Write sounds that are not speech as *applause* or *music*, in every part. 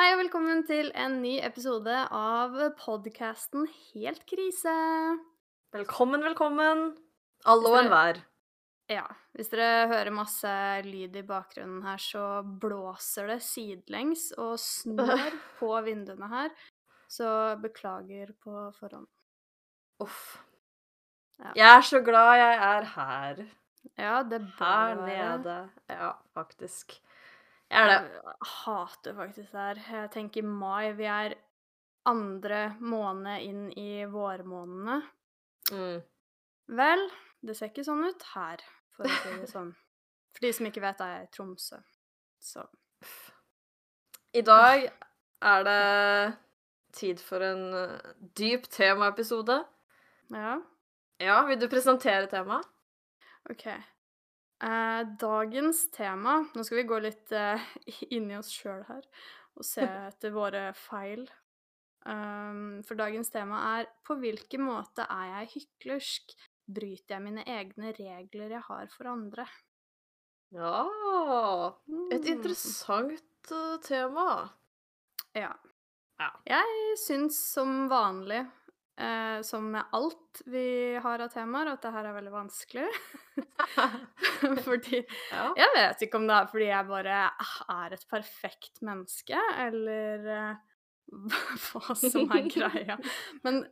Hei og velkommen til en ny episode av podkasten Helt krise. Velkommen, velkommen. Alle og enhver. Ja, hvis dere hører masse lyd i bakgrunnen her, så blåser det sidelengs og snør *laughs* på vinduene her. Så beklager på forhånd. Uff. Ja. Jeg er så glad jeg er her. Ja, det bør Her nede. Ja, faktisk. Jeg er hater faktisk det her. Jeg tenker mai. Vi er andre måned inn i vårmånedene. Mm. Vel, det ser ikke sånn ut her, for å si det *laughs* sånn. For de som ikke vet, er jeg i Tromsø. Så I dag er det tid for en eh, dyp temaepisode. ja, Ja, vil du presentere temaet? OK. Eh, dagens tema Nå skal vi gå litt eh, *laughs* inn i oss sjøl her og se *laughs* etter våre feil. Um, for dagens tema er På hvilken måte er jeg hyklersk? Bryter jeg mine egne regler jeg har for andre? Ja Et Mm. interessant eh, tema. Ja. Ja. Jeg syns som vanlig, eh, som med alt vi har av temaer, at det her er veldig vanskelig. *laughs* fordi Ja. Jeg vet ikke om det er fordi jeg bare er et perfekt menneske, eller eh, *laughs* hva som er greia. Men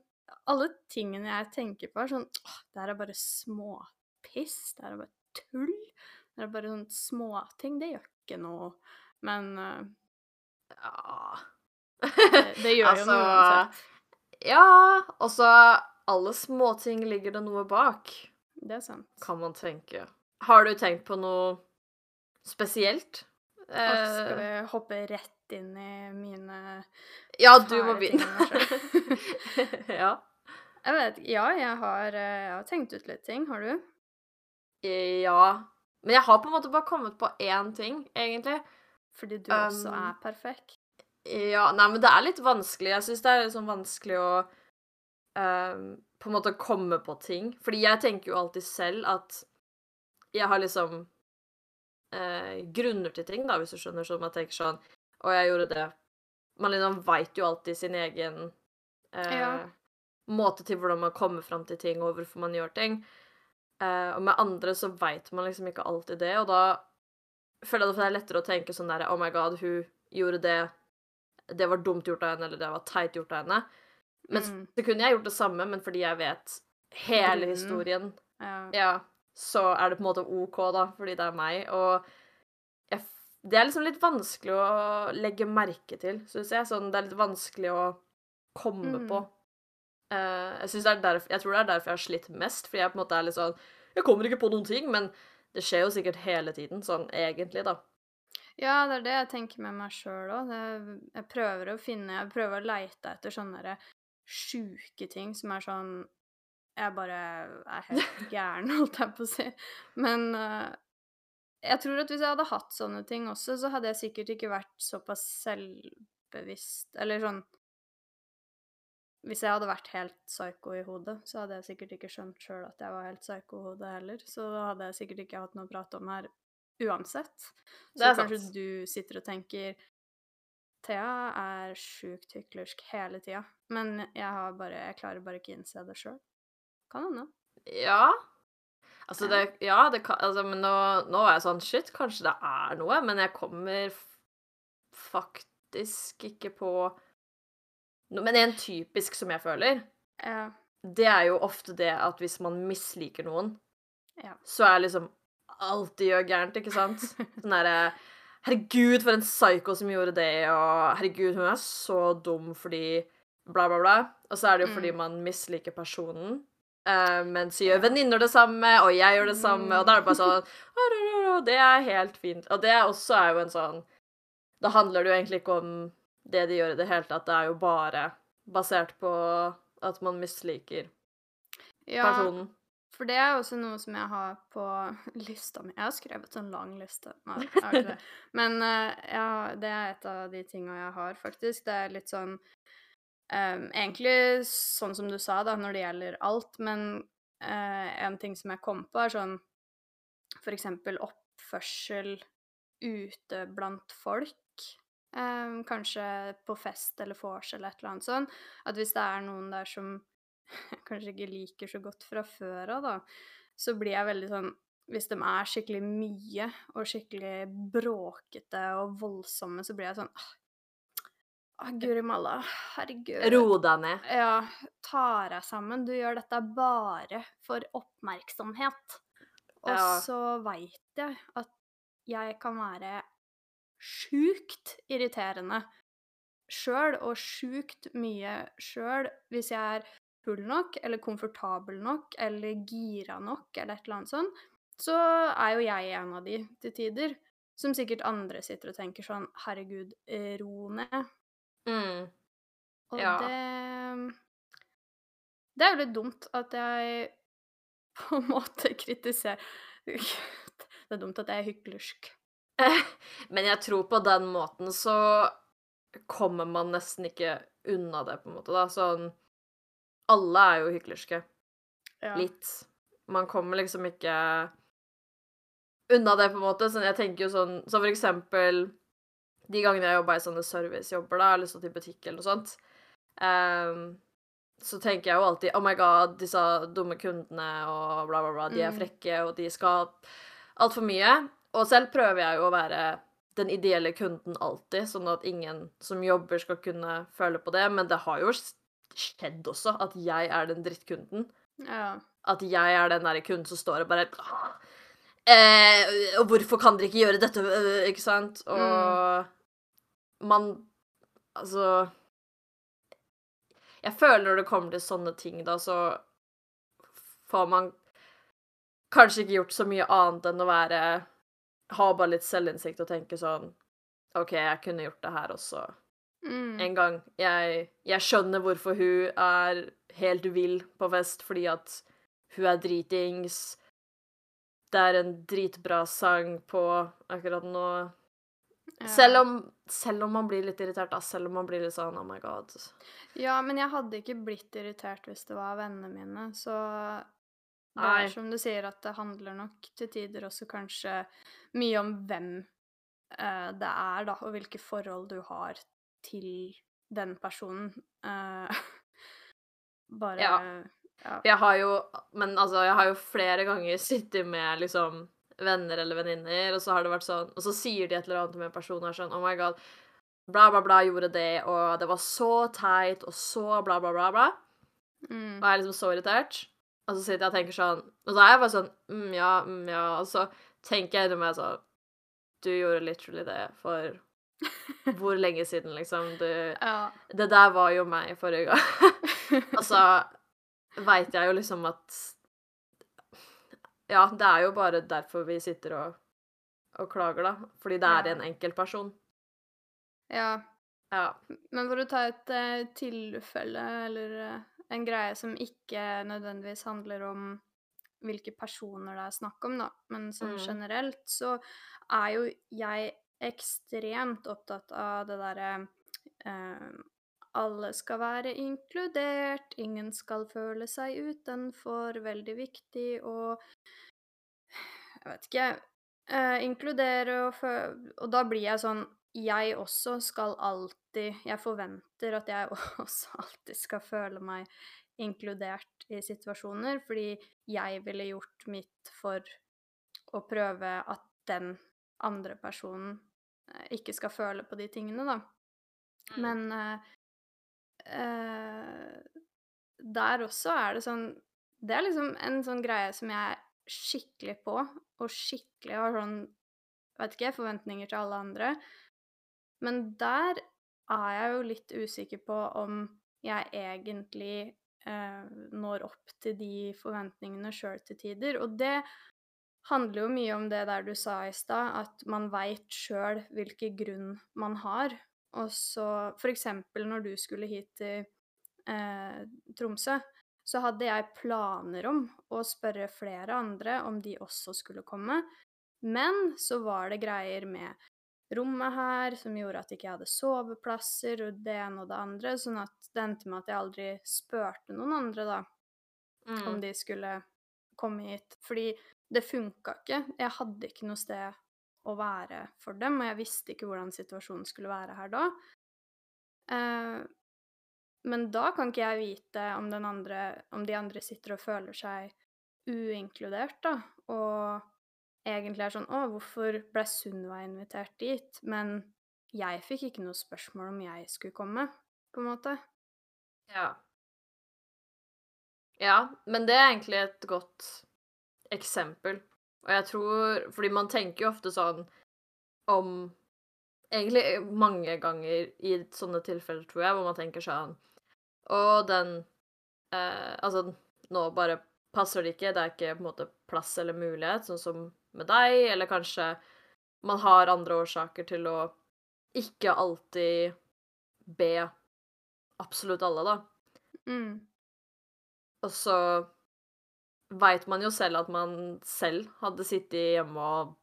alle tingene jeg tenker på, er sånn åh, Det her er bare småpiss. Det her er bare tull. Det er bare sånn småting. Det gjør ikke noe. Men eh, ja. *laughs* det, det gjør jo noe uansett. Ja, og så alle småting ligger det noe bak, Det er sant. kan man tenke. Har du tenkt på noe spesielt? Og skal Eh, vi hoppe rett inn i mine ja, du må begynne. *laughs* ja. Jeg vet. Ja, jeg har, eh, jeg har tenkt ut litt ting. Har du? Ja. Men jeg har på en måte bare kommet på én ting, egentlig. Fordi du også Um, er perfekt. Ja, nei, men det er litt vanskelig. Jeg syns det er sånn vanskelig å um, på en måte komme på ting. Fordi jeg tenker jo alltid selv at jeg har liksom uh, grunner til ting, da, hvis du skjønner. At jeg tenker sånn Og jeg gjorde det. Man liksom veit jo alltid sin egen uh, Ja. måte til hvordan man kommer fram til ting, og hvorfor man gjør ting. Uh, og med andre så veit man liksom ikke alltid det, og da føler jeg det er lettere å tenke sånn der Oh my god, hun gjorde det. Det var dumt gjort av henne, eller det var teit gjort av henne. Men Mm. så kunne jeg gjort det samme, men fordi jeg vet hele Grunnen. historien, Ja. ja, så er det på en måte OK, da, fordi det er meg. Og jeg, det er liksom litt vanskelig å legge merke til, syns jeg. Sånn, det er litt vanskelig å komme Mm. på. Uh, jeg, synes det er derf- jeg tror det er derfor jeg har slitt mest, fordi jeg på en måte er litt sånn Jeg kommer ikke på noen ting, men det skjer jo sikkert hele tiden, sånn egentlig, da. Ja, det er det jeg tenker med meg sjøl òg. Jeg prøver å finne Jeg prøver å leite etter sånne sjuke ting som er sånn Jeg bare er helt *laughs* gæren, holdt jeg på å si. Men uh, jeg tror at hvis jeg hadde hatt sånne ting også, så hadde jeg sikkert ikke vært såpass selvbevisst Eller sånn Hvis jeg hadde vært helt psyko i hodet, så hadde jeg sikkert ikke skjønt sjøl at jeg var helt psyko i hodet heller. Så da hadde jeg sikkert ikke hatt noe å prate om her uansett. Så Det kanskje sant. du sitter og tenker Thea er sjukt hyklersk hele tida, men jeg har bare Jeg klarer bare ikke innse det sjøl. Kan hende. Ja. Altså, det Ja, det kan Altså, men nå, nå er jeg sånn Shit, kanskje det er noe, men jeg kommer faktisk ikke på no, Men en typisk som jeg føler, Ja. det er jo ofte det at hvis man misliker noen, Ja. så er liksom alt de gjør gærent, ikke sant? Sånn derre Herregud, for en psycho som gjorde det, og herregud, hun er så dum fordi bla, bla, bla. Og så er det jo fordi Mm. man misliker personen. Uh, men så gjør venninner det samme, og jeg gjør det samme, og da er det bare sånn «Å, Det er helt fint. Og det også er jo en sånn Da handler det jo egentlig ikke om det de gjør i det hele tatt, det er jo bare basert på at man misliker ja, personen. For det er også noe som jeg har på *laughs* lista mi. Jeg har skrevet en lang liste. Nei, jeg har ikke det. *laughs* Men eh, ja, det er et av de tinga jeg har, faktisk. Det er litt sånn um, Egentlig sånn som du sa, da, når det gjelder alt, men uh, en ting som jeg kom på, er sånn for eksempel oppførsel ute blant folk. Um, kanskje på fest eller vors eller et eller annet sånt, at hvis det er noen der som *laughs* kanskje ikke liker så godt fra før av, da, så blir jeg veldig sånn Hvis de er skikkelig mye og skikkelig bråkete og voldsomme, så blir jeg sånn Å, guri malla, herregud. Ro deg ned. Ja, ta deg sammen. Du gjør dette bare for oppmerksomhet. Og Ja. så veit jeg at jeg kan være sjukt irriterende sjøl, og sjukt mye sjøl, hvis jeg er full nok, eller komfortabel nok, eller gira nok, eller et eller annet sånt, så er jo jeg en av de til tider. Som sikkert andre sitter og tenker sånn Herregud, ro ned. Mm. Og Ja. det Det er jo litt dumt at jeg på en måte kritiserer Det er dumt at jeg er hyklersk. *laughs* Men jeg tror på den måten så kommer man nesten ikke unna det, på en måte, da. Sånn Alle er jo hyklerske. Ja. Litt. Man kommer liksom ikke unna det, på en måte. Så jeg tenker jo sånn Så for eksempel de gangene jeg jobba i sånne servicejobber, da, eller sånn i butikk eller noe sånt, um, så tenker jeg jo alltid Oh my god, disse dumme kundene og bla, bla, bla. De er Mm. frekke, og de skal altfor mye. Og selv prøver jeg jo å være den ideelle kunden alltid, sånn at ingen som jobber skal kunne føle på det. Men det har jo skjedd også at jeg er den drittkunden. ja. At jeg er den der kunden som står og bare eh, Og hvorfor kan dere ikke gjøre dette? øh, Ikke sant? Og man Altså Jeg føler når det kommer til sånne ting, da, så får man kanskje ikke gjort så mye annet enn å være Ha bare litt selvinnsikt og tenke sånn OK, jeg kunne gjort det her også Mm. en gang. Jeg, jeg skjønner hvorfor hun er helt vill på fest, fordi at hun er dritings. Det er en dritbra sang på akkurat nå. Ja. Selv om, selv om man blir litt irritert, da. Selv om man blir litt sånn oh my god. Ja, men jeg hadde ikke blitt irritert hvis det var vennene mine, så det Nei. er som du sier, at det handler nok til tider også kanskje mye om hvem uh, det er, da, og hvilke forhold du har til den personen. Uh, *laughs* bare Ja. ja. Jeg har jo Men altså, jeg har jo flere ganger sittet med liksom venner eller venninner, og så har det vært sånn Og så sier de et eller annet om en person og er sånn Oh my god, bla, bla, bla gjorde det, og det var så teit, og så bla, bla, bla, bla. Mm. Og jeg er liksom så irritert. Og så sitter jeg og tenker sånn Og så er jeg bare sånn mm, ja, mm, ja. Og så tenker jeg inni meg sånn Du gjorde literally det for hvor lenge siden, liksom? Du *laughs* Ja. Det der var jo meg forrige gang. *laughs* Og så veit jeg jo liksom at Ja, det er jo bare derfor vi sitter og, og klager, da. Fordi det er en enkeltperson. ja. Ja. Men for å ta et uh, tilfelle, eller uh, en greie som ikke nødvendigvis handler om hvilke personer det er snakk om, da, men sånn Mm. generelt, så er jo jeg ekstremt opptatt av det derre eh, Alle skal være inkludert, ingen skal føle seg utenfor. Veldig viktig å Jeg vet ikke eh, Inkludere og føle Og da blir jeg sånn jeg også skal alltid Jeg forventer at jeg *laughs* også alltid skal føle meg inkludert i situasjoner, fordi jeg ville gjort mitt for å prøve at den andre personen ikke skal føle på de tingene, da. Men uh, eh, der også er det sånn Det er liksom en sånn greie som jeg er skikkelig på, og skikkelig har sånn Vet ikke, forventninger til alle andre. Men der er jeg jo litt usikker på om jeg egentlig eh, når opp til de forventningene sjøl til tider. Og det handler jo mye om det der du sa i stad, at man veit sjøl hvilken grunn man har. Og så eksempel når du skulle hit til eh, Tromsø, så hadde jeg planer om å spørre flere andre om de også skulle komme. Men så var det greier med rommet her som gjorde at jeg ikke hadde soveplasser og det ene og det andre, sånn at det endte med at jeg aldri spurte noen andre, da, om Mm. de skulle komme hit. Fordi det funka ikke. Jeg hadde ikke noe sted å være for dem, og jeg visste ikke hvordan situasjonen skulle være her da. Eh, men da kan ikke jeg vite om, andre, om de andre sitter og føler seg uinkludert, da, og egentlig er sånn Å, hvorfor ble Sunniva invitert dit? Men jeg fikk ikke noe spørsmål om jeg skulle komme, på en måte. Ja. Ja, men det er egentlig et godt eksempel. Og jeg tror Fordi man tenker jo ofte sånn om Egentlig mange ganger i sånne tilfeller, tror jeg, hvor man tenker sånn Og den eh, Altså, nå bare passer det ikke, det er ikke på en måte plass eller mulighet, sånn som med deg, eller kanskje man har andre årsaker til å ikke alltid be absolutt alle, da. Mm. Og så veit man jo selv at man selv hadde sittet hjemme og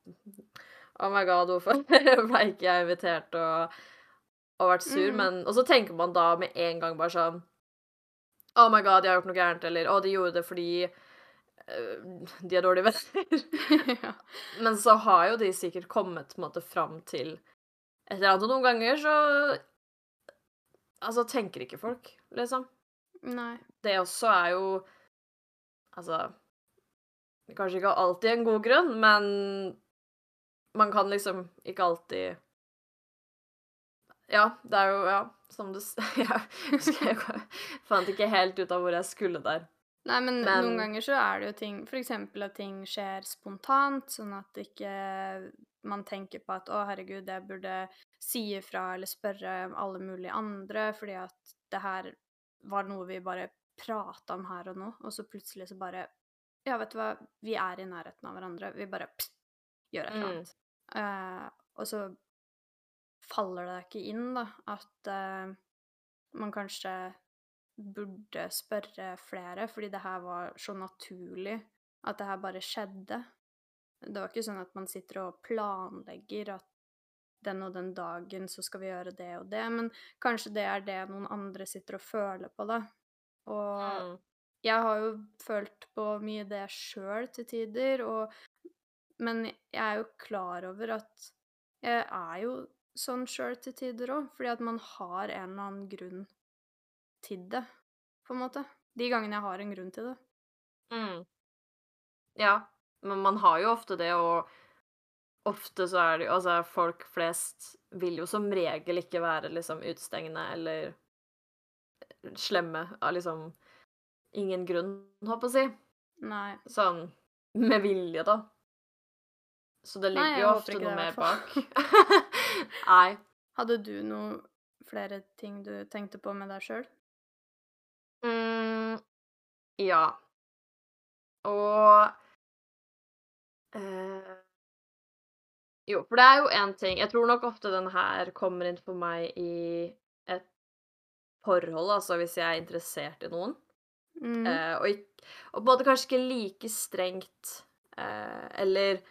Oh my god, hvorfor *laughs* ble ikke jeg invitert og, og vært sur? Mm. Men, og så tenker man da med en gang bare sånn Oh my god, jeg har gjort noe gærent, eller Å, de gjorde det fordi uh, de er dårlige *laughs* venner. *laughs* ja. Men så har jo de sikkert kommet på en måte fram til et eller annet, og noen ganger så Altså, tenker ikke folk, liksom. Nei. Det også er jo Altså Kanskje ikke alltid en god grunn, men man kan liksom ikke alltid Ja, det er jo Ja, som du *laughs* Jeg jeg fant ikke helt ut av hvor jeg skulle der. Nei, men, Men- noen ganger så er det jo ting eksempel at ting skjer spontant, sånn at ikke man tenker på at 'Å, herregud, jeg burde si ifra eller spørre alle mulige andre', fordi at det her var noe vi bare prata om her og nå, og så plutselig så bare Ja, vet du hva, vi er i nærheten av hverandre. Vi bare pst, gjør et eller Mm. annet. Eh, og så faller det ikke inn, da, at uh, man kanskje burde spørre flere, fordi det her var så naturlig at det her bare skjedde. Det var ikke sånn at man sitter og planlegger at den og den dagen så skal vi gjøre det og det, men kanskje det er det noen andre sitter og føler på, da. Og Mm. jeg har jo følt på mye det sjøl til tider, og Men jeg er jo klar over at jeg er jo sånn sjøl til tider òg, fordi at man har en eller annen grunn til det, på en måte. De gangene jeg har en grunn til det. Mm. Ja, men man har jo ofte det, og ofte så er det jo Altså, folk flest vil jo som regel ikke være liksom utestengende eller slemme av liksom ingen grunn, håper jeg å si. Nei. Sånn med vilje, da. Så det ligger Nei, jo ofte noe mer bak. *laughs* Nei. Hadde du noe flere ting du tenkte på med deg sjøl? Mm, ja. Og eh, Jo, for det er jo én ting Jeg tror nok ofte den her kommer inn for meg i forhold, altså hvis jeg er interessert i noen. Mm. Eh, og, ikke, og både kanskje ikke like strengt eh, eller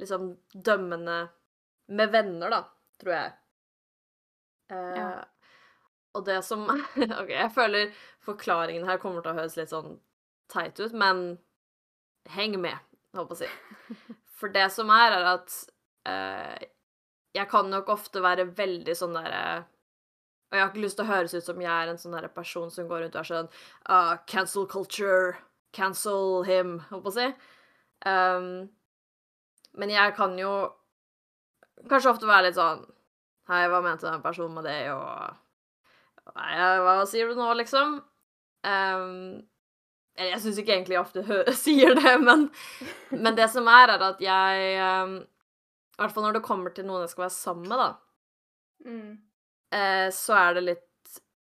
liksom dømmende med venner, da, tror jeg. Eh, Ja. Og det som *laughs* OK, jeg føler forklaringen her kommer til å høres litt sånn teit ut, men heng med, holdt på å si. *laughs* For det som er, er at eh, jeg kan nok ofte være veldig sånn derre og jeg har ikke lyst til å høres ut som jeg er en sånn person som går rundt og er sånn uh, Cancel culture. Cancel him, holdt på å si. Um, men jeg kan jo kanskje ofte være litt sånn Hei, hva mente den personen med det, og Nei, hva sier du nå, liksom? Um, jeg syns ikke egentlig jeg ofte *laughs* sier det, men, men det som er, er at jeg um, I hvert fall når det kommer til noen jeg skal være sammen med, da Mm. Eh, så er det litt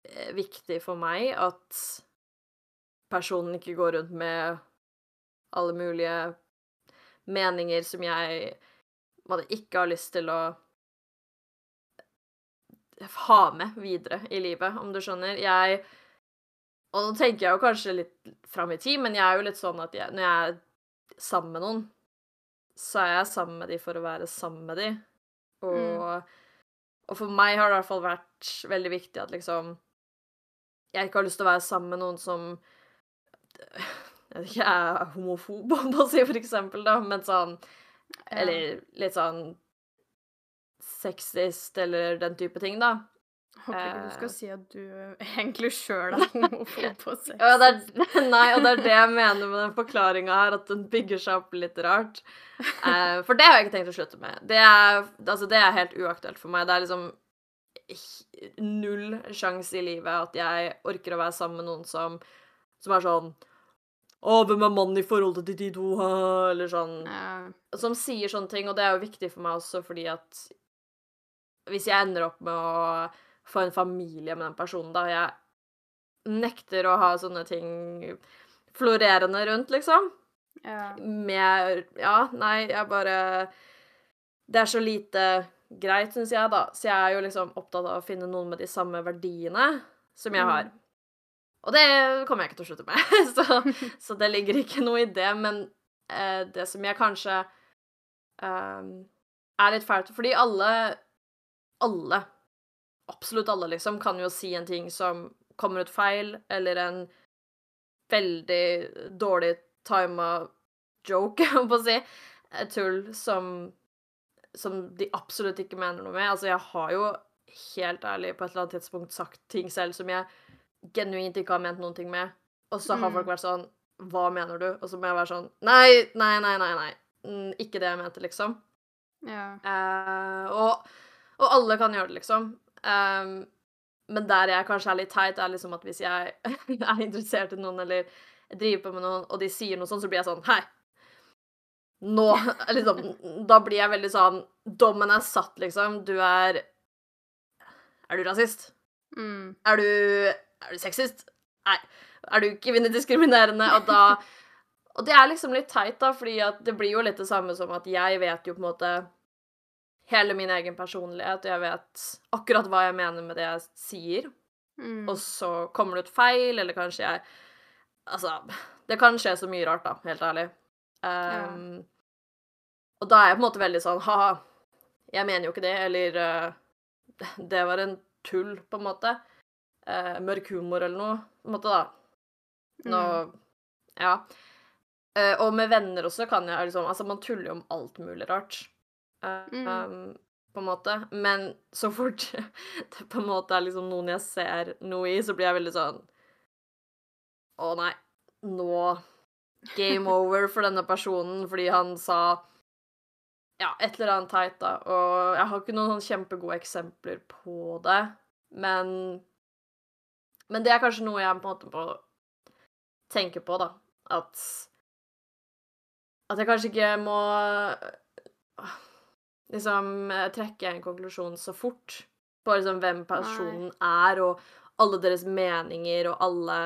eh, viktig for meg at personen ikke går rundt med alle mulige meninger som jeg hadde ikke har lyst til å ha med videre i livet, om du skjønner. Jeg Og nå tenker jeg jo kanskje litt fram i tid, men jeg er jo litt sånn at jeg, når jeg er sammen med noen, så er jeg sammen med de for å være sammen med de. Og og for meg har det i hvert fall vært veldig viktig at liksom Jeg ikke har lyst til å være sammen med noen som *laughs* Jeg vet ikke, er homofob, *laughs* om å si, for eksempel, da, men sånn Eller litt sånn sexist eller den type ting, da. Håper ikke du Eh. skal si at du *laughs* egentlig sjøl er homofob på sex. Ja, det er, nei, og det er det jeg mener med den forklaringa her, at den bygger seg opp litt rart. Uh, for det har jeg ikke tenkt å slutte med. Det er, altså, det er helt uaktuelt for meg. Det er liksom null sjanse i livet at jeg orker å være sammen med noen som, som er sånn Å, hvem er mannen i forholdet til de to? hæ?» Eller sånn Ja. som sier sånne ting, og det er jo viktig for meg også fordi at hvis jeg ender opp med å få en familie med den personen, da Jeg nekter å ha sånne ting florerende rundt, liksom. ja. Med Ja, nei, jeg bare Det er så lite greit, syns jeg, da. Så jeg er jo liksom opptatt av å finne noen med de samme verdiene som jeg Mm. har. Og det kommer jeg ikke til å slutte med, *laughs* så, så det ligger ikke noe i det. Men eh, det som jeg kanskje eh, er litt fælt Fordi alle, alle, absolutt alle, liksom, kan jo si en ting som kommer ut feil, eller en veldig dårlig tima joke, *laughs* om å si. Tull som, som de absolutt ikke mener noe med. Altså, jeg har jo helt ærlig på et eller annet tidspunkt sagt ting selv som jeg genuint ikke har ment noen ting med. Og så har Mm. folk vært sånn Hva mener du? Og så må jeg være sånn Nei, nei, nei, nei. nei. Mm, Ikke det jeg mente, liksom. ja. Eh, og, og alle kan gjøre det, liksom. Ehm, men der jeg kanskje er litt teit, er liksom at hvis jeg *laughs* er interessert i noen, eller driver på med noen, og de sier noe sånt, så blir jeg sånn Hei! Nå *laughs* liksom, Da blir jeg veldig sånn Dommen er satt, liksom. Du er Er du rasist? Mm. Er du Er du sexist? Nei. Er du kvinnediskriminerende? Og da *laughs* Og det er liksom litt teit, da, fordi at det blir jo litt det samme som at jeg vet jo på en måte hele min egen personlighet, og jeg vet akkurat hva jeg mener med det jeg sier, Mm. og så kommer det ut feil, eller kanskje jeg Altså, det kan skje så mye rart, da, helt ærlig. Um, Og da er jeg på en måte veldig sånn Ha-ha, jeg mener jo ikke det, eller uh, Det var en tull, på en måte. Uh, mørk humor eller noe, på en måte, da. Nå Mm. Ja. Uh, og med venner også kan jeg liksom Altså, man tuller jo om alt mulig rart. Mm. um, på en måte. Men så fort *laughs* det på en måte er liksom noen jeg ser noe i, så blir jeg veldig sånn Å nei, nå Game *laughs* over for denne personen fordi han sa ja, et eller annet teit, da. Og jeg har ikke noen sånn kjempegode eksempler på det, men Men det er kanskje noe jeg på en måte må tenke på, da. At At jeg kanskje ikke må liksom øh, trekke en konklusjon så fort på liksom hvem personen er, og alle deres meninger og alle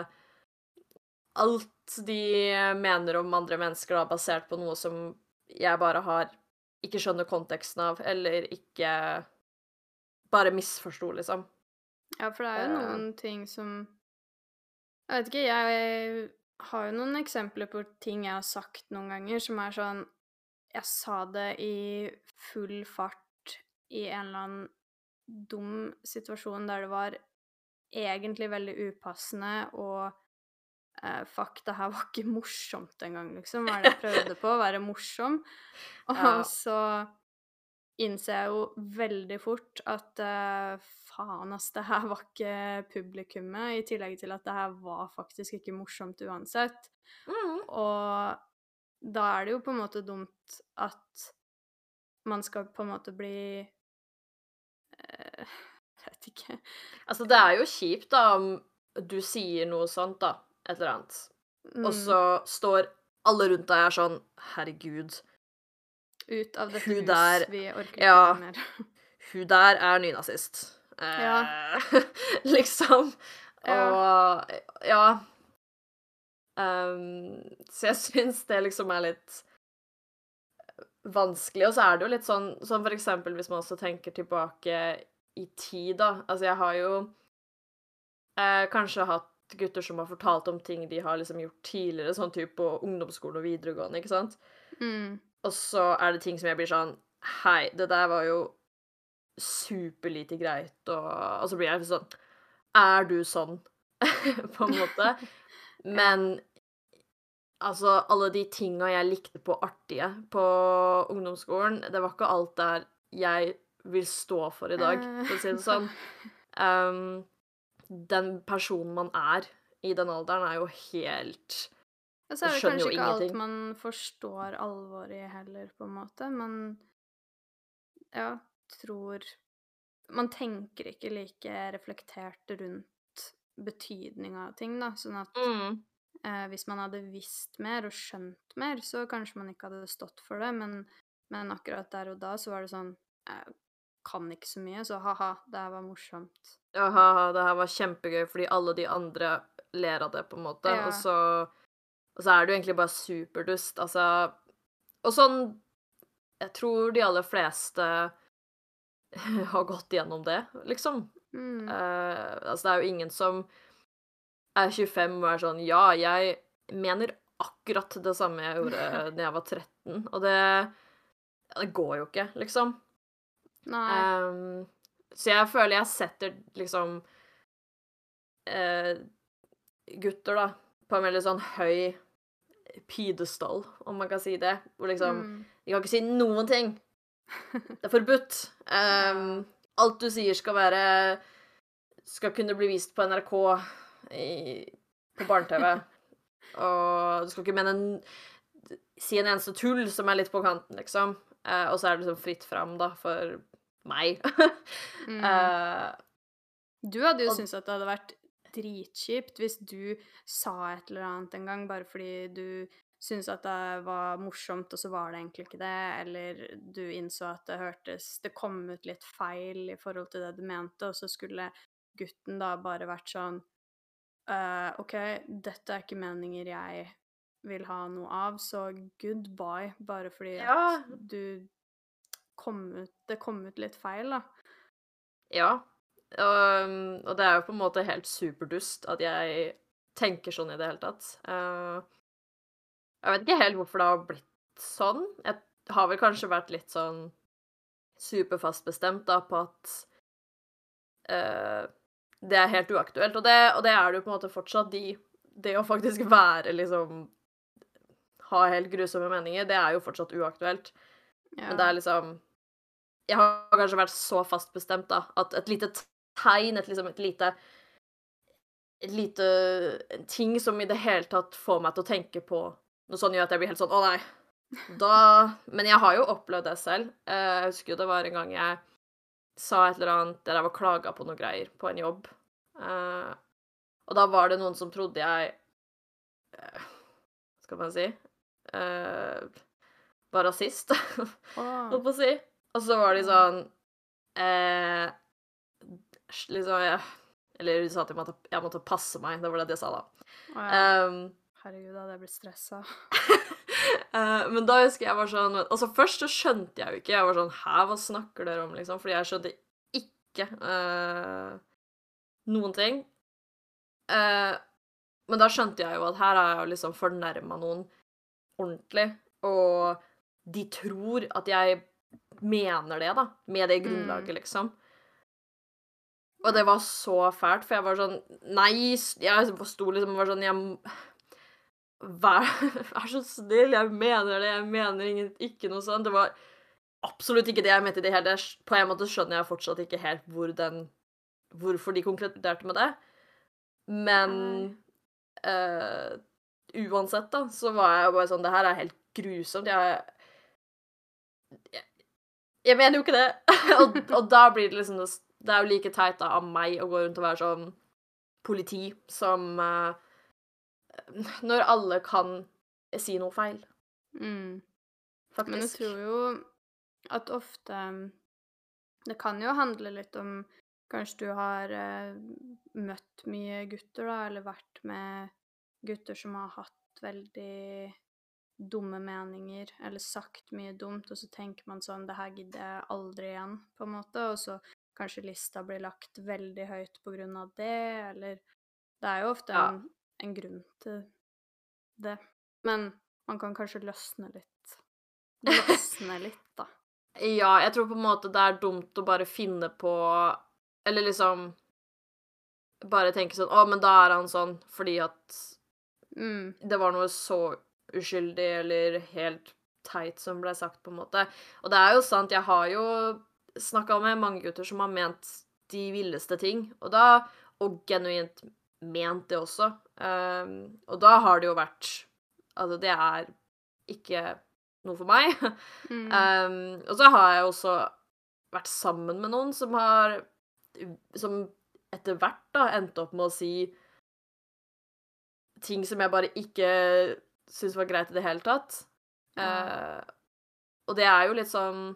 Alt de mener om andre mennesker, da, basert på noe som jeg bare har ikke skjønner konteksten av, eller ikke bare misforsto, liksom. Ja, for det er jo Eh. noen ting som Jeg vet ikke, jeg har jo noen eksempler på ting jeg har sagt noen ganger som er sånn Jeg sa det i full fart i en eller annen dum situasjon der det var egentlig veldig upassende og eh, Fuck, det her var ikke *laughs* morsomt engang, liksom. Hva er det jeg prøvde på? Å være morsom. *laughs* Og Ja. så innser jeg jo veldig fort at eh, faen, ass, det her var ikke publikummet, i tillegg til at det her var faktisk ikke morsomt uansett. Mm. Og da er det jo på en måte dumt at man skal på en måte bli eh, *laughs* Jeg vet ikke. Altså, det er jo kjipt, da, om du sier noe sånt, da, et eller annet, Mm, og så står alle rundt deg er sånn Herregud, ut av dette hus, der- vi orker ikke ja. mer. *laughs* hun der er nynazist. Eh, *laughs* liksom. Ja. Og ja Ehm, Så jeg *laughs* syns det liksom er litt vanskelig. Og så er det jo litt sånn som for eksempel hvis man også tenker tilbake i tid, da. Altså, jeg har jo eh, kanskje hatt gutter som har fortalt om ting de har liksom gjort tidligere, sånn type på ungdomsskolen og videregående, ikke sant? Mm. Og så er det ting som jeg blir sånn Hei, det der var jo superlite greit, og, og så blir jeg sånn Er du sånn? *laughs* på en måte. Men altså, alle de tinga jeg likte på artige på ungdomsskolen, det var ikke alt der jeg vil stå for i dag, for å si det sånn. Um, *laughs* den personen man er i den alderen, er jo helt Og så er det kanskje ikke alt man forstår alvoret i heller, på en måte. Man ja, tror Man tenker ikke like reflektert rundt betydninga av ting, da. Sånn at mm. eh, hvis man hadde visst mer og skjønt mer, så kanskje man ikke hadde stått for det, men, men akkurat der og da så var det sånn Jeg kan ikke så mye, så ha-ha, det her var morsomt. Ja, ha-ha, det her var kjempegøy fordi alle de andre ler av det, på en måte. Ja. Og, så, og så er det jo egentlig bare superdust. Altså Og sånn Jeg tror de aller fleste *laughs* har gått gjennom det, liksom. Mm. Uh, altså, det er jo ingen som er 25 og er sånn Ja, jeg mener akkurat det samme jeg gjorde *laughs* da jeg var 13, og det Det går jo ikke, liksom. Nei. Um, så jeg føler jeg setter liksom uh, gutter, da, på en veldig sånn høy pidestall, om man kan si det. Hvor liksom mm. De kan ikke si noen ting. *laughs* Det er forbudt. Ehm, alt du sier skal være Skal kunne bli vist på NRK i, på barne-TV. *laughs* Og du skal ikke mene en, si en eneste tull som er litt på kanten, liksom. Eh, og så er det liksom fritt fram, da, for meg. *laughs* Mm. Eh, Du hadde jo og- syntes at det hadde vært dritkjipt hvis du sa et eller annet en gang bare fordi du syntes at det var morsomt, og så var det egentlig ikke det, eller du innså at det hørtes Det kom ut litt feil i forhold til det du mente, og så skulle gutten da bare vært sånn uh, OK, dette er ikke meninger jeg vil ha noe av, så goodbye, bare fordi Ja. at du kom ut Det kom ut litt feil, da. Ja. Og, og det er jo på en måte helt superdust at jeg tenker sånn i det hele tatt. Eh, jeg vet ikke helt hvorfor det har blitt sånn. Jeg har vel kanskje vært litt sånn superfast bestemt da, på at uh, det er helt uaktuelt. Og det, og det er det jo på en måte fortsatt. De, det å faktisk være liksom Ha helt grusomme meninger, det er jo fortsatt uaktuelt. Ja. Men det er liksom Jeg har kanskje vært så fast bestemt, da, at et lite tegn, et liksom et lite Et lite ting som i det hele tatt får meg til å tenke på noe sånn, gjør at jeg blir helt sånn Å, nei. Da Men jeg har jo opplevd det selv. Eh, Jeg husker jo det var en gang jeg sa et eller annet der jeg var klaga på noe greier på en jobb. Eh, og da var det noen som trodde jeg eh, skal man si Var rasist. *laughs* holdt holdt på å si. Og så var de sånn eh, Liksom jeg, Eller de sa at jeg måtte, jeg måtte passe meg. Det var det de sa, da. Oh, ja. Um, Herregud, da hadde jeg blitt stressa. *laughs* uh, men da husker jeg var sånn Altså Først så skjønte jeg jo ikke. Jeg var sånn Hæ, hva snakker dere om, liksom? Fordi jeg skjønte ikke uh, noen ting. Uh, men da skjønte jeg jo at her har jeg jo liksom fornærma noen ordentlig. Og de tror at jeg mener det, da. Med det grunnlaget, liksom. Og det var så fælt, for jeg var sånn Nei! Jeg sto liksom og var sånn jeg, Vær, *laughs* vær så snill, jeg mener det, jeg mener ingen, ikke noe sånt. Det var absolutt ikke det jeg mente i det hele. På en måte skjønner jeg fortsatt ikke helt hvor den Hvorfor de konkluderte med det. Men eh, uansett, da, så var jeg bare sånn Det her er helt grusomt. Jeg Jeg, jeg mener jo ikke det. *laughs* og, og da blir det liksom det er jo like teit da, av meg å gå rundt og være sånn politi som eh, Når alle kan si noe feil, Mm. faktisk. Men jeg tror jo at ofte Det kan jo handle litt om Kanskje du har eh, møtt mye gutter, da, eller vært med gutter som har hatt veldig dumme meninger, eller sagt mye dumt, og så tenker man sånn Det her gidder jeg aldri igjen, på en måte, og så kanskje lista blir lagt veldig høyt på grunn av det, eller Det er jo ofte Ja. En, grunn til det. Men man kan kanskje løsne litt. Løsne *laughs* litt, da. Ja, jeg tror på en måte det er dumt å bare finne på Eller liksom Bare tenke sånn Å, men da er han sånn fordi at Mm. det var noe så uskyldig eller helt teit som ble sagt, på en måte. Og det er jo sant, jeg har jo snakka med mange gutter som har ment de villeste ting, og da Og genuint ment det også. Um, og da har det jo vært Altså, det er ikke noe for meg. *laughs* Mm. Um, og så har jeg også vært sammen med noen som har Som etter hvert da endte opp med å si ting som jeg bare ikke syntes var greit i det hele tatt. Ja. Uh, og det er jo litt sånn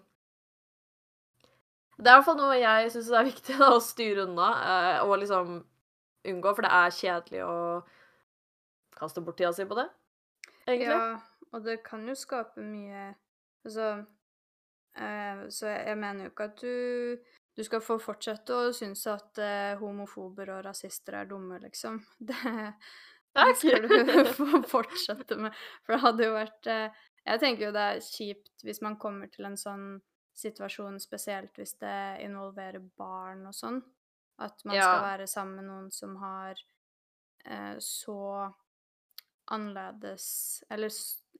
Det er i hvert fall noe jeg syns er viktig da, å styre unna, uh, og liksom unngå, for det er kjedelig å kaste bort tida si på det, egentlig. Ja, og det kan jo skape mye Altså eh, Så jeg, mener jo ikke at du du skal få fortsette å synes at eh, homofober og rasister er dumme, liksom. *laughs* Det, det skal du *laughs* få fortsette med. For det hadde jo vært eh, Jeg tenker jo det er kjipt hvis man kommer til en sånn situasjon, spesielt hvis det involverer barn og sånn. At man Ja. skal være sammen med noen som har eh, så annerledes Eller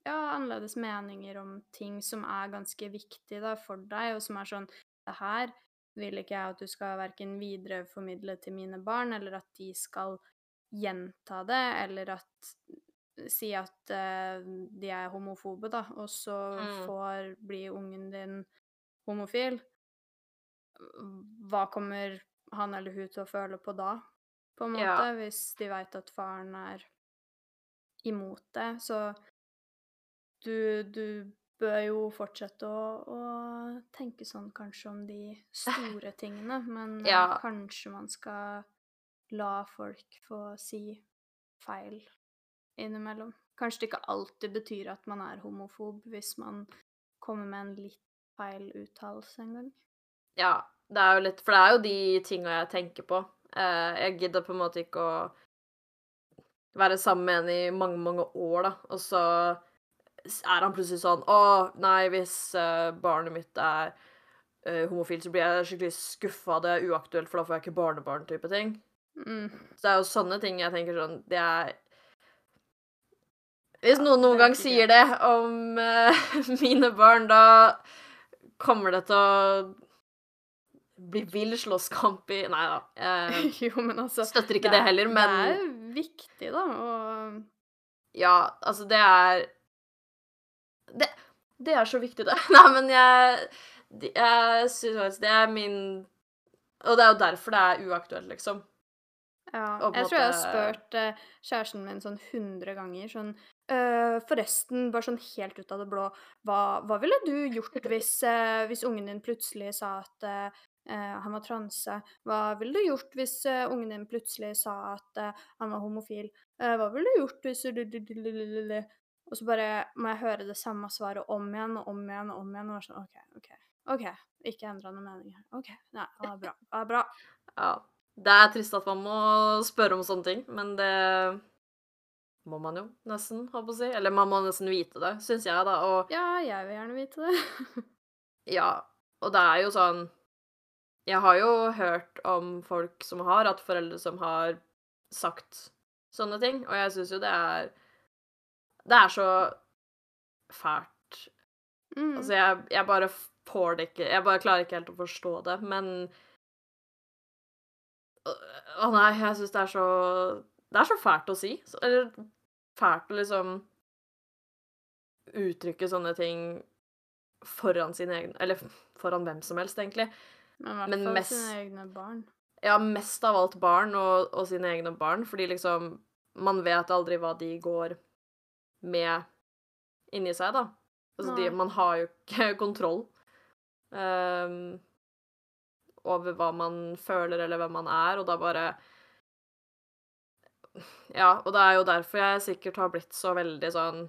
ja, annerledes meninger om ting som er ganske viktig da, for deg, og som er sånn Det her vil ikke jeg at du skal verken videreformidle til mine barn, eller at de skal gjenta det, eller at Si at eh, de er homofobe, da, og så Mm. får bli ungen din homofil. Hva kommer han eller hun til å føle på da, på en måte, Ja. hvis de veit at faren er imot det? Så du, du bør jo fortsette å, å tenke sånn kanskje om de store *laughs* tingene, men eh, Ja. kanskje man skal la folk få si feil innimellom. Kanskje det ikke alltid betyr at man er homofob hvis man kommer med en litt feil uttalelse en gang. Ja, det er jo litt For det er jo de tinga jeg tenker på. Eh, jeg gidder på en måte ikke å være sammen med en i mange, mange år, da, og så er han plutselig sånn Å, nei, hvis eh, barnet mitt er eh, homofil, så blir jeg skikkelig skuffa. Det er uaktuelt, for da får jeg ikke barnebarn, type ting. Mm. Så det er jo sånne ting jeg tenker sånn Det er Hvis noen noen gang sier det om uh, *laughs* mine barn, da kommer det til å bli vill slåsskamp i Nei da. Jeg *laughs* jo, men altså støtter ikke det, heller, men Det er viktig, da, og ja, altså, det er Det, det er så viktig, det. *laughs* Nei, men jeg Jeg syns det er min Og det er jo derfor det er uaktuelt, liksom. Ja, Jeg måte... tror jeg har spurt eh, kjæresten min sånn 100 ganger sånn «Øh, Forresten, bare sånn helt ut av det blå, hva, hva ville du gjort *laughs* hvis, eh, hvis ungen din plutselig sa at eh, eh, han var transe? Hva ville du gjort hvis eh, ungen din plutselig sa at eh, han var homofil? Eh, hva ville du gjort hvis du Og så bare må jeg høre det samme svaret om igjen og om igjen og om igjen. Og sånn OK, OK. ok, Ikke endra noen mening her. OK. Nei, er bra. Det er bra. *laughs* Ja. Det er trist at man må spørre om sånne ting, men det må man jo nesten, håper jeg å si. Eller man må nesten vite det, syns jeg, da. Og Ja, jeg vil gjerne vite det. *laughs* ja, og det er jo sånn Jeg har jo hørt om folk som har hatt foreldre som har sagt sånne ting, og jeg syns jo det er Det er så fælt. Mm. Altså, jeg, jeg bare får det ikke Jeg bare klarer ikke helt å forstå det, men Å nei, jeg syns det er så Det er så fælt å si. Eller fælt å liksom uttrykke sånne ting foran sine egne Eller foran hvem som helst, egentlig. Men i hvert men fall mest- sine egne barn. Ja, mest av alt barn og, og sine egne barn, fordi liksom Man vet aldri hva de går med inni seg, da. Altså, de, man har jo ikke *laughs* kontroll um, over hva man føler, eller hvem man er, og da bare Ja, og det er jo derfor jeg sikkert har blitt så veldig sånn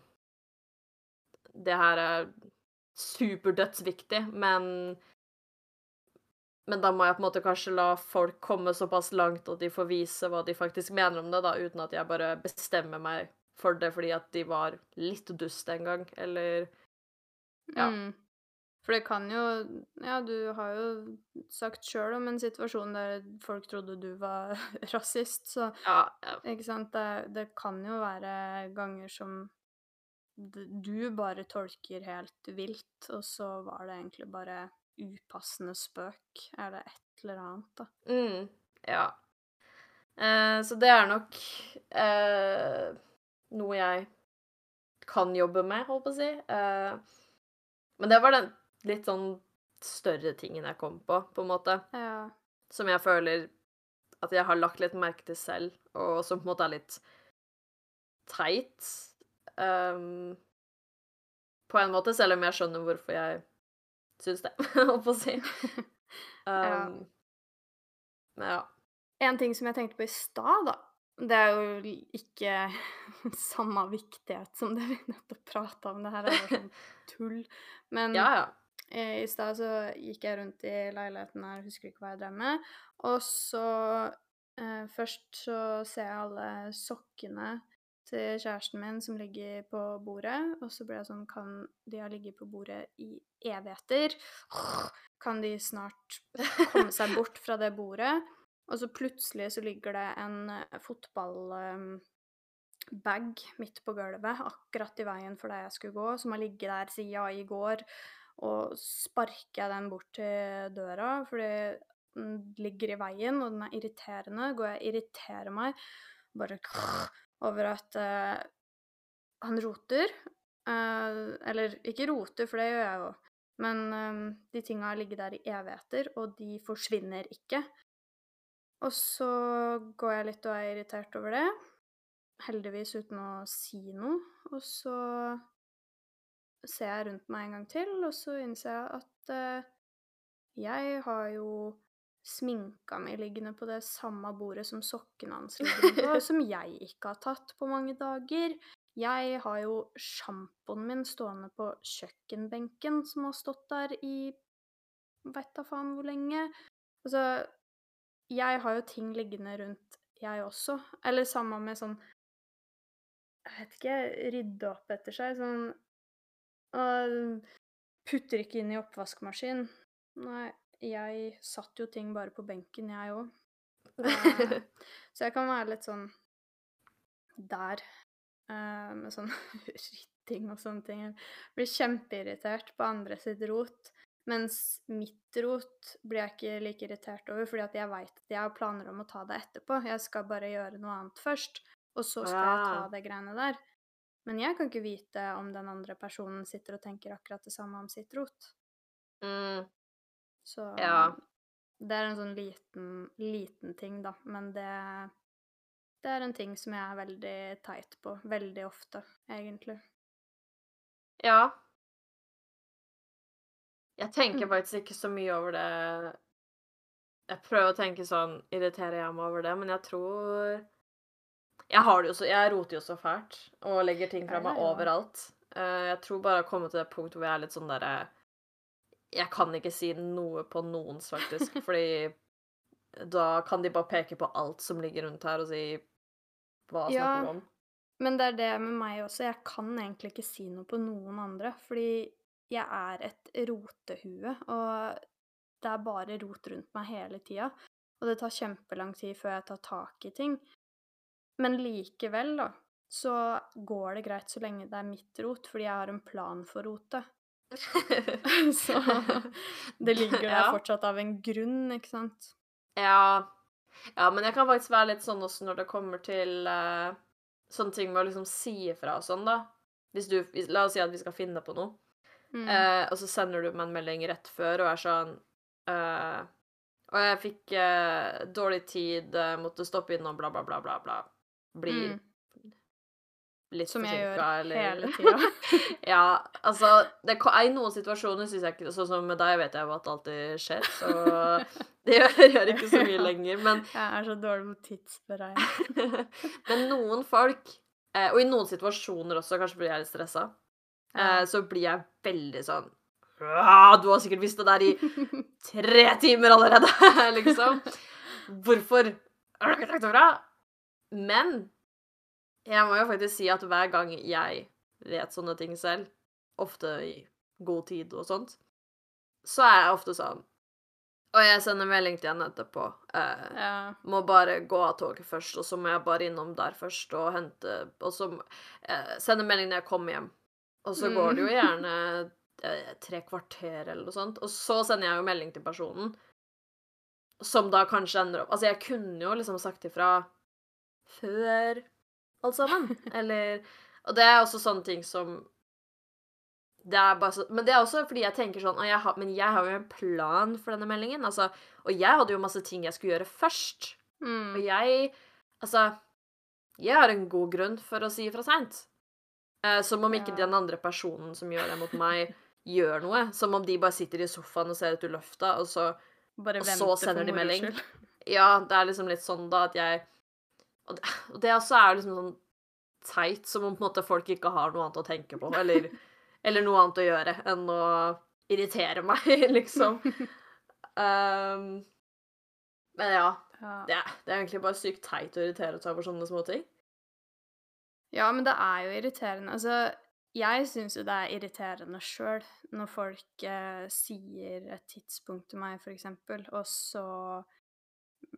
Det her er superdødsviktig, men men da må jeg på en måte kanskje la folk komme såpass langt at de får vise hva de faktisk mener om det, da, uten at jeg bare bestemmer meg for det fordi at de var litt dust en gang, eller Ja. Mm. For det kan jo Ja, du har jo sagt sjøl om en situasjon der folk trodde du var *laughs* rasist, så Ja. ja. ikke sant det, det kan jo være ganger som du bare tolker helt vilt, og så var det egentlig bare upassende spøk er det et eller annet, da. Mm, ja. Eh, så det er nok eh, noe jeg kan jobbe med, holdt på å si. Eh, men det var den litt sånn større tingen jeg kom på, på en måte. Ja. Som jeg føler at jeg har lagt litt merke til selv, og som på en måte er litt teit. Um, på en måte, selv om jeg skjønner hvorfor jeg syns det, *laughs* holdt på å si. Ja. Um, Men ja. En ting som jeg tenkte på i stad, da. Det er jo ikke *laughs* samme viktighet som det vi nettopp prata om. Det her er bare sånn *laughs* tull. Men Ja, ja. i stad så gikk jeg rundt i leiligheten her, husker ikke hva jeg drev med. Og så eh, Først så ser jeg alle sokkene til kjæresten min som ligger på bordet. Og så ble jeg sånn Kan de ha ligget på bordet i evigheter? Kan de snart komme seg bort fra det bordet? Og så plutselig så ligger det en eh, fotballbag midt på gulvet, akkurat i veien for der jeg skulle gå, som har ligget der siden i går. Og sparker jeg den bort til døra, fordi den ligger i veien, og den er irriterende. Går jeg og irriterer meg bare over at uh, han roter. Uh, eller ikke roter, for det gjør jeg jo. Men eh, de tinga har ligget der i evigheter, og de forsvinner ikke. Og så går jeg litt og er irritert over det. Heldigvis uten å si noe. Og så ser jeg rundt meg en gang til, og så innser jeg at uh, jeg har jo sminka mi liggende på det samme bordet som sokkene hans ligger på, *laughs* som jeg ikke har tatt på mange dager. Jeg har jo sjampoen min stående på kjøkkenbenken, som har stått der i veit da faen hvor lenge. Altså, jeg har jo ting liggende rundt, jeg også. Eller sammen med sånn Jeg vet ikke Rydde opp etter seg. Sånn Og putter ikke inn i oppvaskmaskin. Nei, jeg satt jo ting bare på benken, jeg òg. *laughs* så jeg kan være litt sånn der. eh, med sånn *laughs* rytting og sånne ting. Jeg blir kjempeirritert på andre sitt rot. Mens mitt rot blir jeg ikke like irritert over, fordi at jeg veit at jeg har planer om å ta det etterpå. Jeg skal bare gjøre noe annet først, og så skal jeg ta Ah. det greiene der. Men jeg kan ikke vite om den andre personen sitter og tenker akkurat det samme om sitt rot. Mm, Så Ja. det er en sånn liten, liten ting, da. Men det, det er en ting som jeg er veldig teit på. Veldig ofte, egentlig. ja. Jeg tenker Mm. faktisk ikke så mye over det Jeg prøver å tenke sånn Irriterer jeg meg over det? Men jeg tror Jeg har det jo så Jeg roter jo så fælt og legger ting fra meg overalt. Eh, Jeg tror bare å komme til det punktet hvor jeg er litt sånn derre Jeg kan ikke si noe på noens, faktisk, *laughs* fordi da kan de bare peke på alt som ligger rundt her, og si hva Ja. snakker du om? Men det er det med meg også. Jeg kan egentlig ikke si noe på noen andre, fordi jeg er et rotehue, og det er bare rot rundt meg hele tida. Og det tar kjempelang tid før jeg tar tak i ting. Men likevel, da, så går det greit så lenge det er mitt rot, fordi jeg har en plan for rotet. *laughs* Så det ligger der Ja. fortsatt av en grunn, ikke sant? Ja. ja, men jeg kan faktisk være litt sånn også når det kommer til uh, sånne ting med å liksom si ifra og sånn, da. Hvis du, la oss si at vi skal finne på noe, Mm. uh, og så sender du meg en melding rett før og er sånn uh, Og jeg fikk eh, dårlig tid, eh, måtte stoppe innom, bla, bla, bla, bla, bla. Blir Mm. Litt Som jeg gjør eller hele *laughs* tida. Ja, altså det, I noen situasjoner syns jeg ikke Sånn som med deg vet jeg jo at det alltid skjer, så *laughs* det gjør, gjør ikke så mye lenger. Men, Jeg er så dårlig på tidsberegning. *laughs* men noen folk, eh, og i noen situasjoner også, kanskje blir jeg litt stressa, eh, så blir jeg veldig sånn «Ah, Du har sikkert visst det der i tre timer allerede, liksom. Hvorfor har du ikke sagt det fra? Men jeg må jo faktisk si at hver gang jeg vet sånne ting selv, ofte i god tid og sånt, så er jeg ofte sånn Og jeg sender melding til henne etterpå. Eh, Ja. må bare gå av toget først, og så må jeg bare innom der først og hente Og så eh, sende melding når jeg kommer hjem. Og så går det jo Mm. gjerne eh, tre kvarter eller noe sånt. Og så sender jeg jo melding til personen, som da kanskje ender opp Altså, jeg kunne jo liksom sagt ifra før alt sammen. Eller Og det er også sånne ting som det er bare så, men det er også fordi jeg tenker sånn jeg har, Men jeg har jo en plan for denne meldingen. Altså, og jeg hadde jo masse ting jeg skulle gjøre først. Mm. Og jeg Altså, jeg har en god grunn for å si ifra seint. Eh, som om ikke Ja. den andre personen som gjør det mot meg, *laughs* gjør noe. Som om de bare sitter i sofaen og ser ut i lufta, og så Og så sender de melding. Ja, det er liksom litt sånn da at jeg Og det, og det også er liksom sånn teit, som om på en måte folk ikke har noe annet å tenke på, eller, *laughs* eller noe annet å gjøre enn å irritere meg, *laughs* liksom. Um, men ja, Ja. det, det er egentlig bare sykt teit å irritere seg over sånne småting. ja, men det er jo irriterende. Altså, jeg syns jo det er irriterende sjøl når folk eh, sier et tidspunkt til meg, for eksempel, og så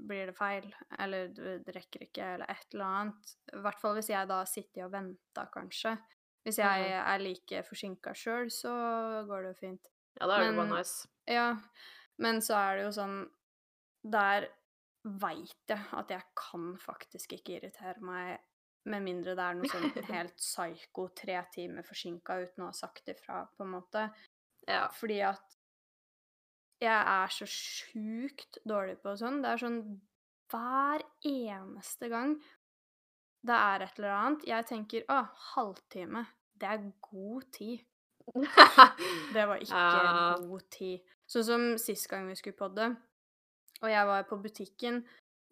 blir det feil, eller det rekker ikke, eller et eller annet. I hvert fall hvis jeg da sitter og venter, kanskje. Hvis jeg Mhm. er like forsinka sjøl, så går det jo fint. Ja, da er det jo bare nice. Ja, men så er det jo sånn Der veit jeg at jeg kan faktisk ikke irritere meg med mindre det er noe sånn *laughs* helt psyko, tre timer forsinka uten å ha sagt ifra, på en måte. Ja. Fordi at jeg er så sjukt dårlig på sånn. Det er sånn hver eneste gang det er et eller annet Jeg tenker å, halvtime. Det er god tid. *laughs* Det var ikke Ja. god tid. Sånn som sist gang vi skulle podde, og jeg var på butikken,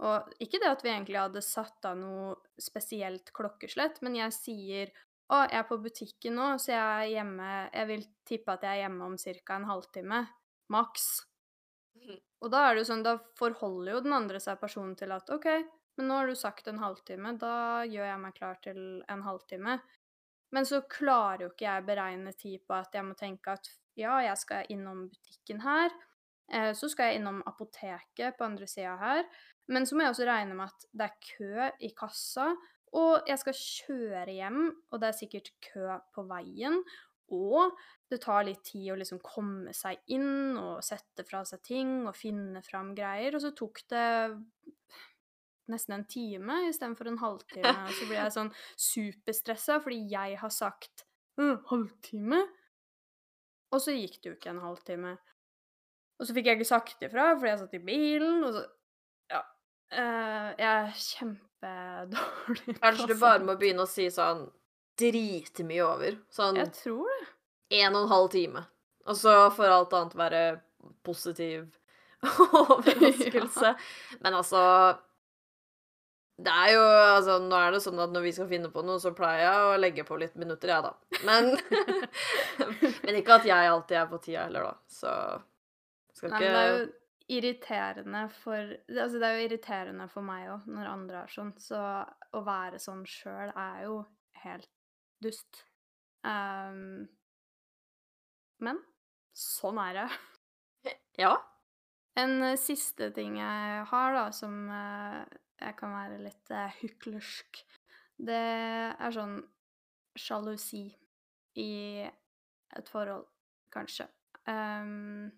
og ikke det at vi egentlig hadde satt av noe spesielt klokkeslett, men jeg sier å, jeg er på butikken nå, så jeg er hjemme Jeg vil tippe at jeg er hjemme om ca. en halvtime. Maks. Og da er det jo sånn, da forholder jo den andre seg personen til at OK, men nå har du sagt en halvtime, da gjør jeg meg klar til en halvtime. Men så klarer jo ikke jeg beregne tid på at jeg må tenke at ja, jeg skal innom butikken her, eh, så skal jeg innom apoteket på andre sida her, men så må jeg også regne med at det er kø i kassa, og jeg skal kjøre hjem, og det er sikkert kø på veien, og det tar litt tid å liksom komme seg inn og sette fra seg ting og finne fram greier, og så tok det nesten en time istedenfor en halvtime. Og så blir jeg sånn superstressa fordi jeg har sagt «Øh, halvtime. Og så gikk det jo ikke en halvtime. Og så fikk jeg ikke sagt ifra fordi jeg satt i bilen, og så Ja. Eh, jeg er kjempedårlig Kanskje du bare må begynne å si sånn dritemye over. Sånn Jeg tror det. en og en halv time. Og så får alt annet være positiv *laughs* overraskelse. *laughs* Men altså Det er jo Altså, nå er det sånn at når vi skal finne på noe, så pleier jeg å legge på litt minutter, jeg, da. Men *laughs* Men ikke at jeg alltid er på tida heller, da. Så skal Nei, ikke det er jo irriterende for Altså, det er jo irriterende for meg òg, når andre er sånn. Så å være sånn sjøl er jo helt dust. Um, men sånn er det. *laughs* Ja. En eh, siste ting jeg har, da, som eh, jeg kan være litt uh, hyklersk, det er sånn sjalusi i et forhold, kanskje. Ehm,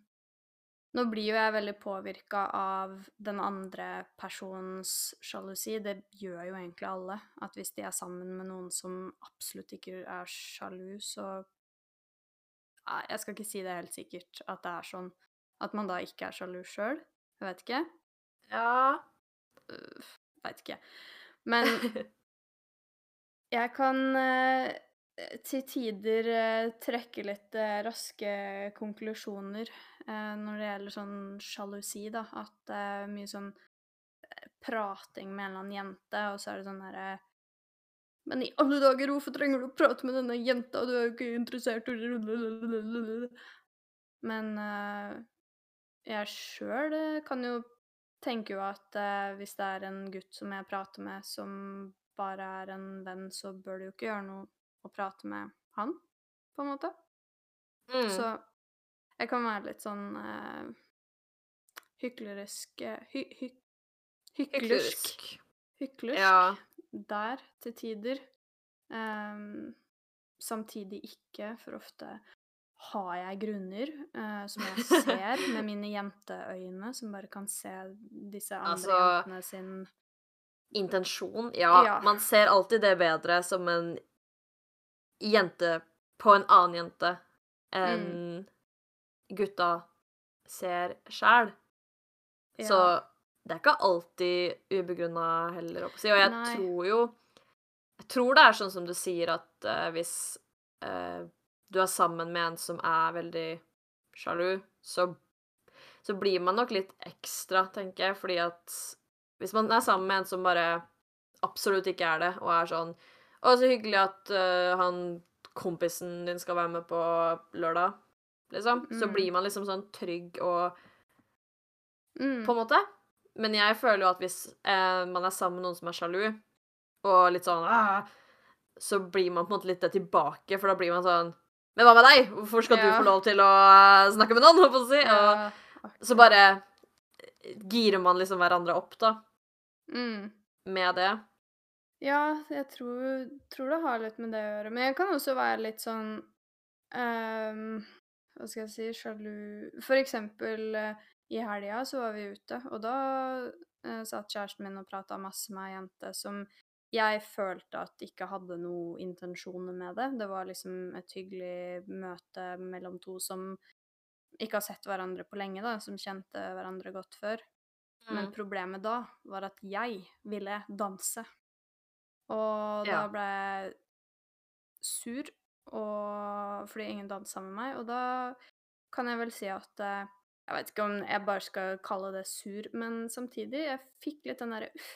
nå blir jo jeg veldig påvirka av den andre personens sjalusi. Det gjør jo egentlig alle. At hvis de er sammen med noen som absolutt ikke er sjalu, så Jeg skal ikke si det helt sikkert at det er sånn. At man da ikke er sjalu sjøl. Jeg vet ikke. Ja. Veit ikke. Men *laughs* jeg kan eh, til tider eh, trekke litt eh, raske konklusjoner eh, når det gjelder sånn sjalusi, da. At det er mye sånn prating med en eller annen jente, og så er det sånn herre Men i alle dager, hvorfor trenger du å prate med denne jenta? Du er jo ikke interessert *laughs* Men jeg sjøl kan jo tenke jo at hvis det er en gutt som jeg prater med, som bare er en venn, så bør du jo ikke gjøre noe å prate med han, på en måte. Mm. Så jeg kan være litt sånn uh, hyklerisk eh, hy, hy, Hyklersk. Hyklersk Ja. der til tider. Um, samtidig ikke, for ofte har jeg grunner uh, som jeg ser *laughs* med mine jenteøyne, som bare kan se disse andre Altså, jentene sin Intensjon, ja, Ja. Man ser alltid det bedre som en jente på en annen jente enn Mm. gutta ser sjæl. Så det er ikke alltid ubegrunna heller. Og jeg Nei. tror jo Jeg tror det er sånn som du sier, at uh, hvis uh, du er sammen med en som er veldig sjalu, så, så blir man nok litt ekstra, tenker jeg, fordi at hvis man er sammen med en som bare absolutt ikke er det, og er sånn Å, så hyggelig at uh, han kompisen din skal være med på lørdag, liksom. Så Mm. blir man liksom sånn trygg og Mm. på en måte. Men jeg føler jo at hvis eh, man er sammen med noen som er sjalu, og litt sånn «Ah», Så blir man på en måte litt det tilbake, for da blir man sånn Men hva med deg? Hvorfor skal du få lov til å eh, snakke med noen? *laughs* holdt på å si? Og Ja, så bare girer man liksom hverandre opp, da, mm. med det. Ja, jeg tror, tror det har litt med det å gjøre. Men jeg kan også være litt sånn um, Hva skal jeg si Sjalu For eksempel eh, i helga så var vi ute, og da uh, satt kjæresten min og prata masse med ei jente som jeg følte at ikke hadde noen intensjoner med det. Det var liksom et hyggelig møte mellom to som ikke har sett hverandre på lenge, da, som kjente hverandre godt før. Men Mm. problemet da var at jeg ville danse. Og da ble jeg sur og, fordi ingen dansa med meg. Og da kan jeg vel si at eh, Jeg vet ikke om jeg bare skal kalle det sur, men samtidig, jeg fikk litt den derre Uff,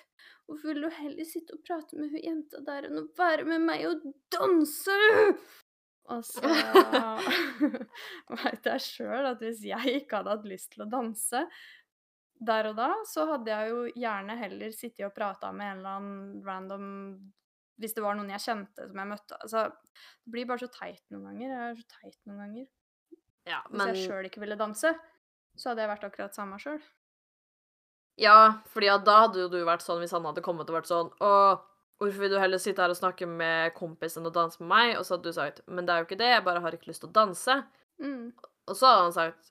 hvorfor vil du heller sitte og prate med hun jenta der enn å være med meg og danse? Og så *laughs* *laughs* veit jeg sjøl at hvis jeg ikke hadde hatt lyst til å danse der og da, så hadde jeg jo gjerne heller sittet og prata med en eller annen random Hvis det var noen jeg kjente som jeg møtte. Altså, det blir bare så teit noen ganger. Jeg er så teit noen ganger. Ja, Hvis jeg sjøl ikke ville danse, så hadde jeg vært akkurat samme sjøl. Ja, fordi ja, da hadde jo du vært sånn hvis han hadde kommet og vært sånn Å, hvorfor vil du heller sitte her og snakke med kompisen og danse med meg? Og så hadde du sagt Men det er jo ikke det, jeg bare har ikke lyst til å danse. Mm. Og så hadde han sagt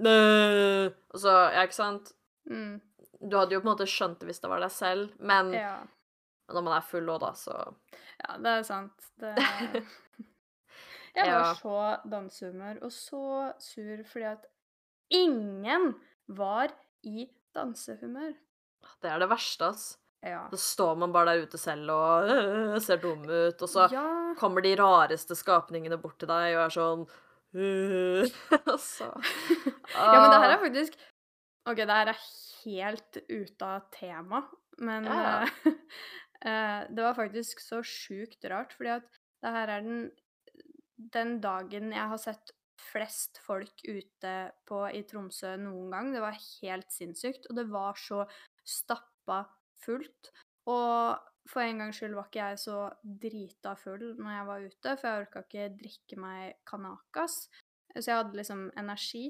Nø. Og så, ja, ikke sant? Mm. Du hadde jo på en måte skjønt det hvis det var deg selv, men Ja. når man er full òg, da, så ja, det er sant. Det *laughs* Jeg var Ja. så dansehumør og så sur fordi at ingen var i dansehumør. Det er det verste, ass. Ja. Så står man bare der ute selv og øh, ser dum ut, og så ja. kommer de rareste skapningene bort til deg og er sånn øh, Og så Ja, men det her Ah. er faktisk OK, det her er helt ute av tema, men Ja. *laughs* eh, det var faktisk så sjukt rart, fordi at det her er den, den dagen jeg har sett flest folk ute på i Tromsø noen gang. Det var helt sinnssykt, og det var så stappa fullt. Og for en gangs skyld var ikke jeg så drita full når jeg var ute, for jeg orka ikke drikke meg kanakas. Så jeg hadde liksom energi.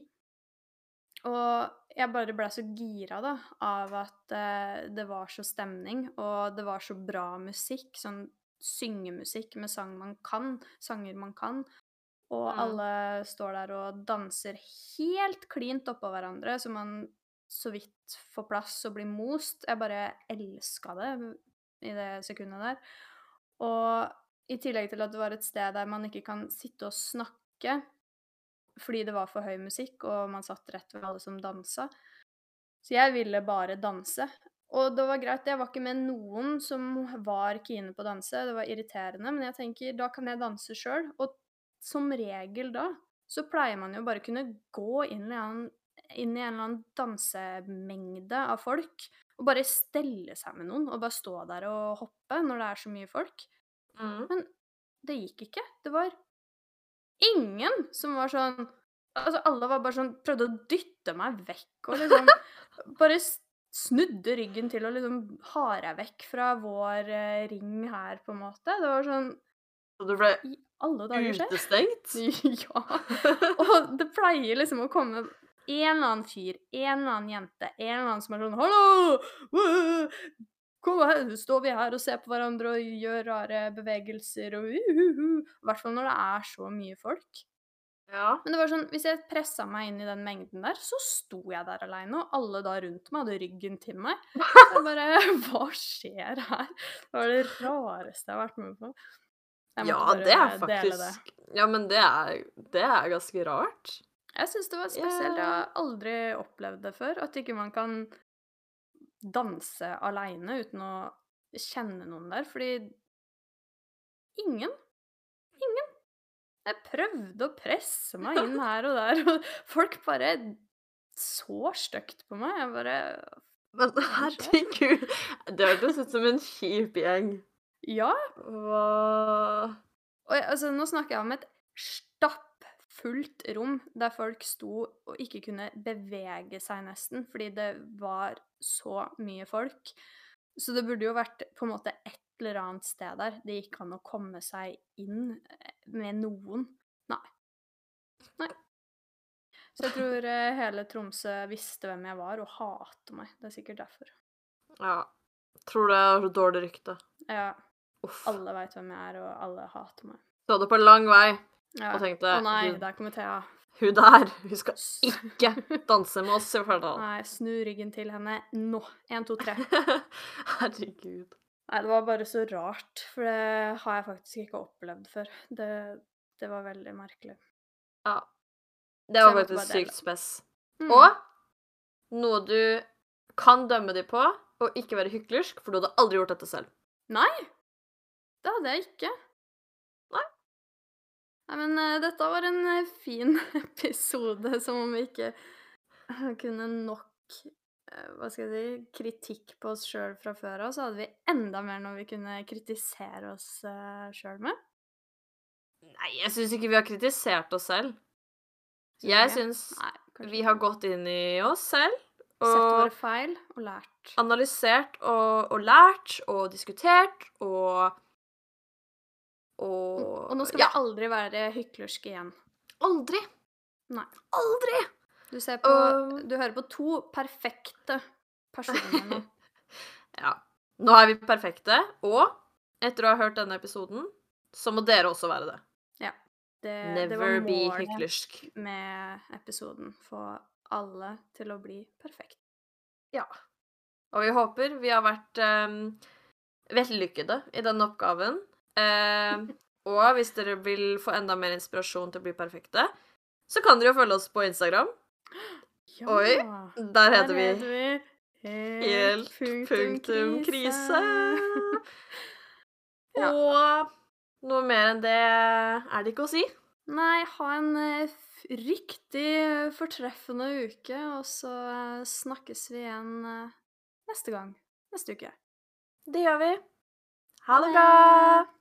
Og jeg bare ble så gira da, av at eh, det var så stemning, og det var så bra musikk. Sånn syngemusikk med sang man kan, sanger man kan. Og Mm. alle står der og danser helt klint oppå hverandre, så man så vidt får plass og blir most. Jeg bare elska det i det sekundet der. Og i tillegg til at det var et sted der man ikke kan sitte og snakke fordi det var for høy musikk, og man satt rett ved alle som dansa. Så jeg ville bare danse. Og det var greit, jeg var ikke med noen som var kine på å danse, det var irriterende, men jeg tenker da kan jeg danse sjøl. Og som regel da så pleier man jo bare kunne gå inn i en, inn i en eller annen dansemengde av folk og bare stelle seg med noen og bare stå der og hoppe når det er så mye folk. mm. Det gikk ikke. Det var ingen som var sånn Altså, alle var bare sånn Prøvde å dytte meg vekk og liksom *laughs* Bare snudde ryggen til og liksom har jeg vekk fra vår eh, ring her, på en måte. Det var sånn Så du ble utestengt? *laughs* ja. Og det pleier liksom å komme en eller annen fyr, en eller annen jente, en eller annen som er sånn 'Hallo! Kom her, står vi her og ser på hverandre og gjør rare bevegelser og uhuhu. I hvert fall når det er så mye folk. Ja. Men det var sånn, hvis jeg pressa meg inn i den mengden der, så sto jeg der aleine, og alle da rundt meg hadde ryggen til meg. Så *laughs* jeg bare Hva skjer her? Det var det rareste jeg har vært med på. Ja, det er dele det. faktisk Ja, men det er, det er ganske rart. Jeg syns det var spesielt. Jeg har aldri opplevd det før. At ikke man kan danse aleine uten å kjenne noen der. Fordi ingen Ingen. Jeg prøvde å presse meg inn *laughs* her og der, og folk bare så stygt på meg. Jeg bare Men herregud, det hørtes ut som en kjip gjeng. Ja. Hva Og jeg, altså, nå snakker jeg om et stappfullt rom der folk sto og ikke kunne bevege seg nesten, fordi det var så mye folk. Så det burde jo vært på en måte et eller annet sted der det gikk an å komme seg inn eh, med noen. Nei. Nei. Så jeg tror eh, hele Tromsø visste hvem jeg var, og hater meg. Det er sikkert derfor. Ja. Tror det er så dårlig rykte. Ja, Uff. alle veit hvem jeg er, og alle hater meg. Så det på lang vei Ja. og tenkte Å nei, der kommer Thea. hun der, hun skal *laughs* ikke danse med oss, i hvert fall. Nei, snu ryggen til henne nå. Én, to, tre. *laughs* Herregud. Nei, det var bare så rart, for det har jeg faktisk ikke opplevd før. Det, det var veldig merkelig. Ja. Det var faktisk sykt spess. Mm. Og noe du kan dømme dem på, og ikke være hyklersk, for du hadde aldri gjort dette selv. Nei! Det hadde jeg ikke. Nei. Men eh, dette var en eh, fin *laughs* episode, som om vi ikke eh, kunne nok hva skal jeg si, kritikk på oss sjøl fra før av, så hadde vi enda mer noe vi kunne kritisere oss sjøl med. Nei, jeg syns ikke vi har kritisert oss selv. Syns Jeg syns vi har gått inn i oss selv Sett våre feil og lært. analysert og, og lært og diskutert og Og, Og nå skal ja, vi aldri være hyklerske igjen. aldri. Nei. Aldri! Du ser på Og- Du hører på to perfekte personer nå. *laughs* Ja. Nå er vi perfekte, og etter å ha hørt denne episoden, så må dere også være det. Det, det var Never be målet hyklersk. med episoden. Få alle til å bli perfekte. Ja. Og vi håper vi har vært um, vellykkede i denne oppgaven. Eh, og hvis dere vil få enda mer inspirasjon til å bli perfekte, så kan dere jo følge oss på Instagram. Ja, Oi, Der heter vi vi Helt punktum krise. *laughs* Ja. Og noe mer enn det er det ikke å si. Nei, ha en eh, riktig fortreffende uke, og så eh, snakkes vi igjen eh, neste gang. Neste uke. Det gjør vi. Ha det. bra!